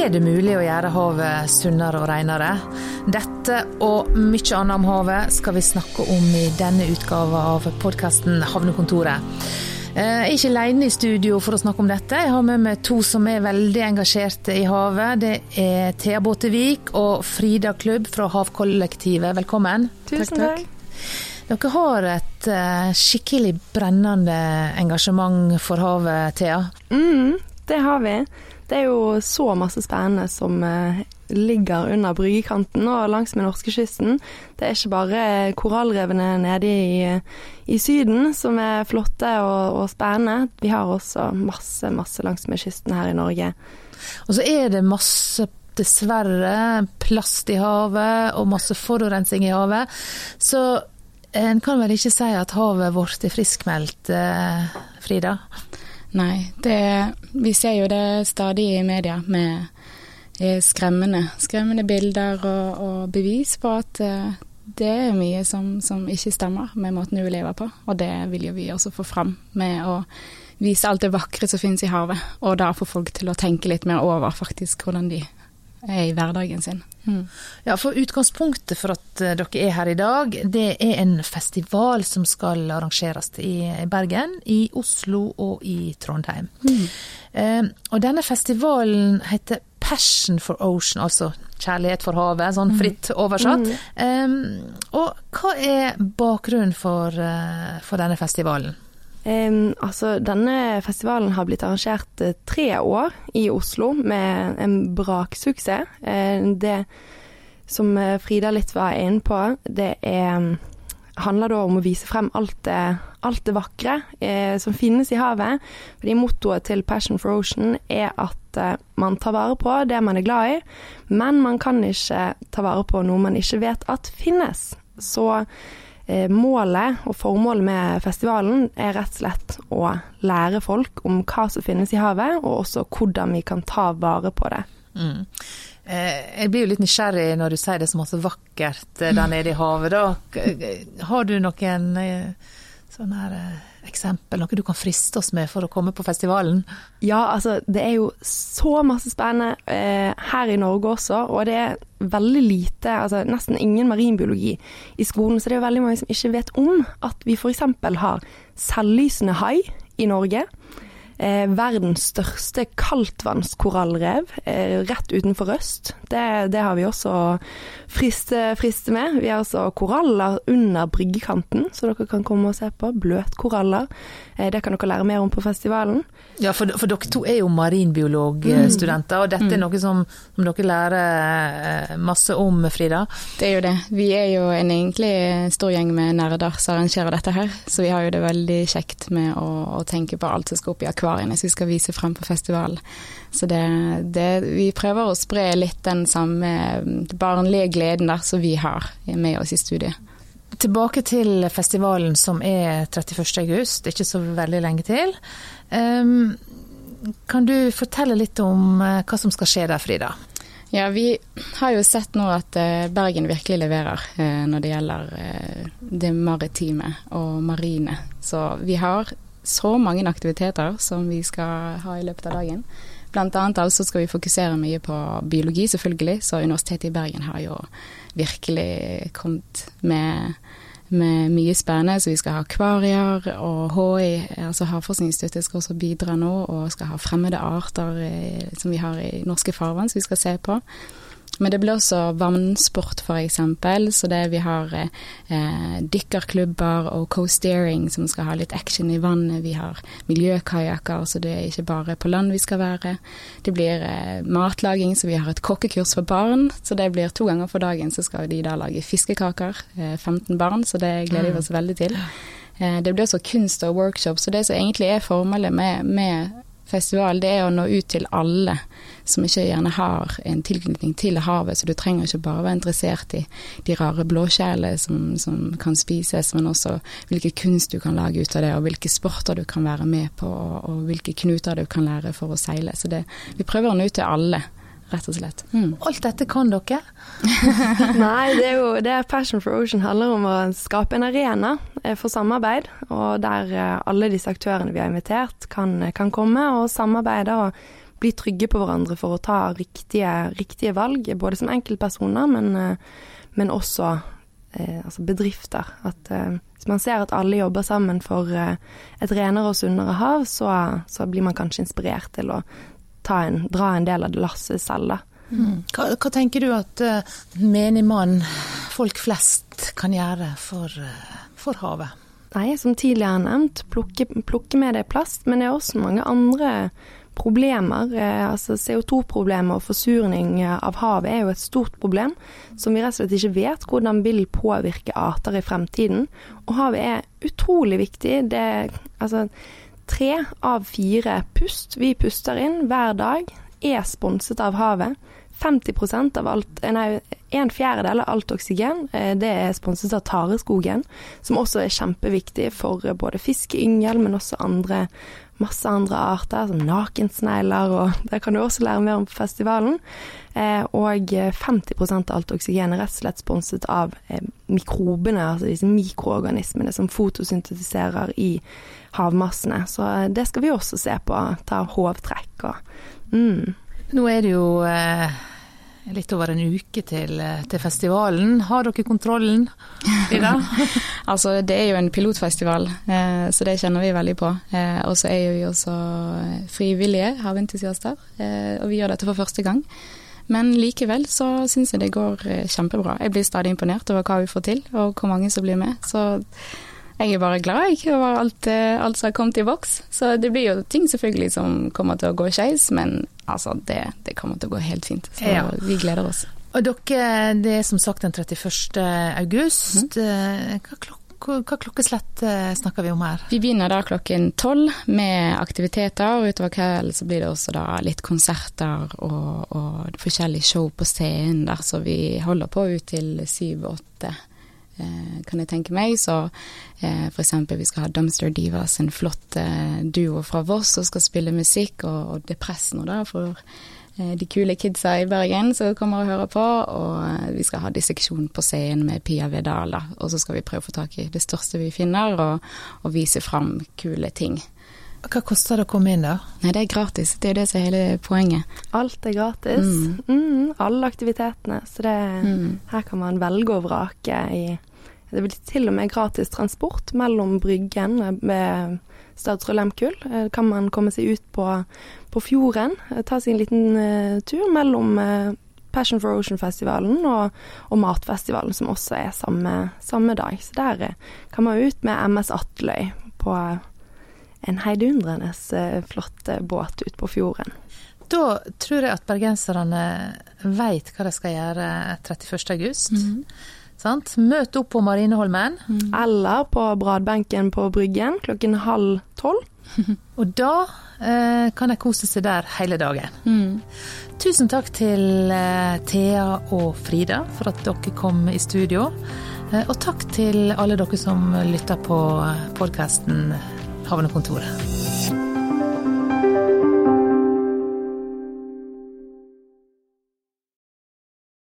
Er det mulig å gjøre havet sunnere og renere? Dette og mye annet om havet skal vi snakke om i denne utgava av podkasten Havnekontoret. Jeg er ikke alene i studio for å snakke om dette. Jeg har med meg to som er veldig engasjerte i havet. Det er Thea Båtevik og Frida Klubb fra Havkollektivet. Velkommen. Tusen takk. Dere har et uh, skikkelig brennende engasjement for havet, Thea? Mm, det har vi. Det er jo så masse spennende som uh, ligger under bryggekanten og langs med norskekysten. Det er ikke bare korallrevene nede i, i Syden som er flotte og, og, spennende. Vi har også masse, masse langs med kysten her i Norge. Og så er det masse dessverre plast i havet og masse forurensning i havet. Så en kan vel ikke si at havet vårt er friskmeldt, eh, Frida? Nei, det, vi ser jo det stadig i media med skremmende, skremmende bilder og, og, bevis på at eh, det er mye som, som, ikke stemmer med måten vi lever på. Og det vil jo vi også få fram med å vise alt det vakre som finnes i havet. Og da få folk til å tenke litt mer over faktisk hvordan de i hverdagen sin. Mm. Ja, for Utgangspunktet for at eh, dere er her i dag, det er en festival som skal arrangeres i Bergen, i Oslo og i Trondheim. Mm. Eh, og denne festivalen heter Passion for Ocean, altså kjærlighet for havet, sånn mm. fritt oversatt. Mm. Eh, og hva er bakgrunnen for, uh, for denne festivalen? Um, altså, denne festivalen har blitt arrangert uh, tre år i Oslo med en braksuksess. Uh, det som eh, Frida litt var inne på, det er, handler da om å vise frem alt det, alt det vakre som finnes i havet. Fordi Mottoet til Passion for Ocean er at man tar vare på det man er glad i, men man kan ikke ta vare på noe man ikke vet at finnes. Så Eh, målet og formålet med festivalen er rett og slett å lære folk om hva som finnes i havet, og også hvordan vi kan ta vare på det. Mm. Eh, jeg blir jo litt nysgjerrig når du sier det er så vakkert eh, der nede i havet. Da. Har du noen sånne her eksempel, noe du kan friste oss med for å komme på festivalen? Ja, altså det er jo så masse spennende eh, her i Norge også, og det er veldig lite, altså nesten ingen marinbiologi i skolen, så det er jo veldig mange som ikke vet om at vi f.eks. har selvlysende hai i Norge eh, verdens største kaldtvannskorallrev eh, rett utenfor Røst. Det, det, har vi også friste, friste med. Vi har altså koraller under bryggekanten, så dere kan komme og se på. Bløtkoraller. Eh, det kan dere lære mer om på festivalen. Ja, for, for dere to er jo marinbiologstudenter, mm. og dette er mm. noe som, som, dere lærer eh, masse om, Frida? Det er jo det. Vi er jo en egentlig stor gjeng med nerder som arrangerer dette her, så vi har jo det veldig kjekt med å, å tenke på alt som skal opp i akvariet akvariene som vi skal vise frem på festivalen. Så det, det, vi prøver å spre litt den samme barnlige gleden der som vi har med oss i studiet. Tilbake til festivalen som er 31. august, ikke så veldig lenge til. Um, kan du fortelle litt om eh, hva som skal skje der, Frida? Ja, vi har jo sett nå at eh, Bergen virkelig leverer eh, når det gjelder det maritime og marine. Så vi har så mange aktiviteter som vi skal ha i løpet av dagen. Blant annet altså skal vi fokusere mye på biologi, selvfølgelig. Så Universitetet i Bergen har jo virkelig kommet med, med mye spennende. Så vi skal ha akvarier, og HI, altså Havforskningsinstituttet, skal også bidra nå. Og skal ha fremmede arter eh, som vi har i norske farvann, som vi skal se på. Men det blir også vannsport, f.eks. Så det vi har eh, dykkerklubber og co-steering som skal ha litt action i vannet. Vi har miljøkajakker, så det er ikke bare på land vi skal være. Det blir eh, matlaging, så vi har et kokkekurs for barn. Så det blir to ganger for dagen så skal de da lage fiskekaker. Eh, 15 barn, så det gleder vi oss veldig til. Eh, det blir også kunst og workshop, så det som egentlig er formålet med, med festival, det er å nå ut til alle som ikke gjerne har en tilknytning til havet. Så du trenger ikke bare være interessert i de rare blåskjellene som, som, kan spises, men også hvilken kunst du kan lage ut av det, og hvilke sporter du kan være med på, og, og hvilke knuter du kan lære for å seile. Så det, vi prøver å nå ut til alle rett og slett. Mm. Alt dette kan dere? Nei, det er jo det Passion for Ocean handler om å skape en arena eh, for samarbeid, og der eh, alle disse aktørene vi har invitert kan, kan komme og samarbeide og bli trygge på hverandre for å ta riktige, riktige valg, både som enkeltpersoner, men, men også eh, altså bedrifter. At eh, hvis man ser at alle jobber sammen for eh, et renere og sunnere hav, så, så, blir man kanskje inspirert til å en, dra en del av det lasset selv, da. Mm. Hva, hva, tenker du at uh, menig mann, folk flest, kan gjøre for, uh, for havet? Nei, som tidligere nevnt, plukke, plukke med deg plast, men det er også mange andre problemer. Eh, altså CO2-problemet og forsurning eh, av havet er jo et stort problem som vi rett og slett ikke vet hvordan vil påvirke arter i fremtiden. Og havet er utrolig viktig. Det altså tre av fire pust vi puster inn hver dag, er sponset av havet. 50% av alt, eh, nei, en fjerdedel av alt oksygen det er sponset av tareskogen, som også er kjempeviktig for både fiskeyngel, men også andre masse andre arter, som nakensnegler, og det kan du også lære mer om på festivalen. Eh, og 50% av alt oksygen er rett og slett sponset av eh, mikrobene, altså disse mikroorganismene som fotosyntetiserer i havmassene. Så eh, det skal vi også se på, ta hovtrekk og mm. Nå er det jo eh litt over en uke til, eh, til festivalen. Har dere kontrollen, Ida? altså, det er jo en pilotfestival, eh, så det kjenner vi veldig på. Eh, og så er vi også frivillige haventusiaster, eh, og vi gjør dette for første gang. Men likevel så syns jeg det går eh, kjempebra. Jeg blir stadig imponert over hva vi får til, og hvor mange som blir med. Så jeg er bare glad jeg, over alt, eh, alt, som har kommet i boks. Så det blir jo ting selvfølgelig som kommer til å gå skeis, men altså, det, det, kommer til å gå helt fint. Så ja. vi gleder oss. Og dere, det er som sagt den 31. august. Mm. Hva, klokka hva klokkeslett eh, snakker vi om her? Vi begynner da klokken tolv med aktiviteter, og utover kvelden så blir det også da litt konserter og, og forskjellige show på scenen der, så vi holder på ut til syv-åtte kan jeg tenke meg. Så eh, for eksempel vi skal ha Dumpster Divas, en flott eh, duo fra Voss som skal spille musikk, og, og det er press nå da for de kule kidsa i Bergen som kommer og hører på. Og vi skal ha disseksjon på scenen med Pia Vedal, og så skal vi prøve å få tak i det største vi finner, og, og vise fram kule ting. Hva koster det å komme inn, da? Nei, Det er gratis. Det er jo det som er hele poenget. Alt er gratis. Mm. Mm, alle aktivitetene. Så det, mm. her kan man velge og vrake i det blir til og med gratis transport mellom Bryggen med Stadsrud Lehmkuhl. Eh, kan man komme seg ut på, på fjorden, eh, ta seg en liten uh, tur mellom uh, Passion for Ocean-festivalen og, og, Matfestivalen, som også er samme, samme dag. Så der uh, kan man ut med MS Atløy på en heidundrende flott båt ut på fjorden. Da tror jeg at bergenserne veit hva de skal gjøre 31. august. Mm -hmm. Sant? Møt opp på Marineholmen. Mm. Eller på bradbenken på Bryggen klokken halv tolv. Og da eh, kan de kose seg der hele dagen. Mm. Tusen takk til eh, Thea og Frida for at dere kom i studio. Eh, og takk til alle dere som lytter på podkasten Havnekontoret.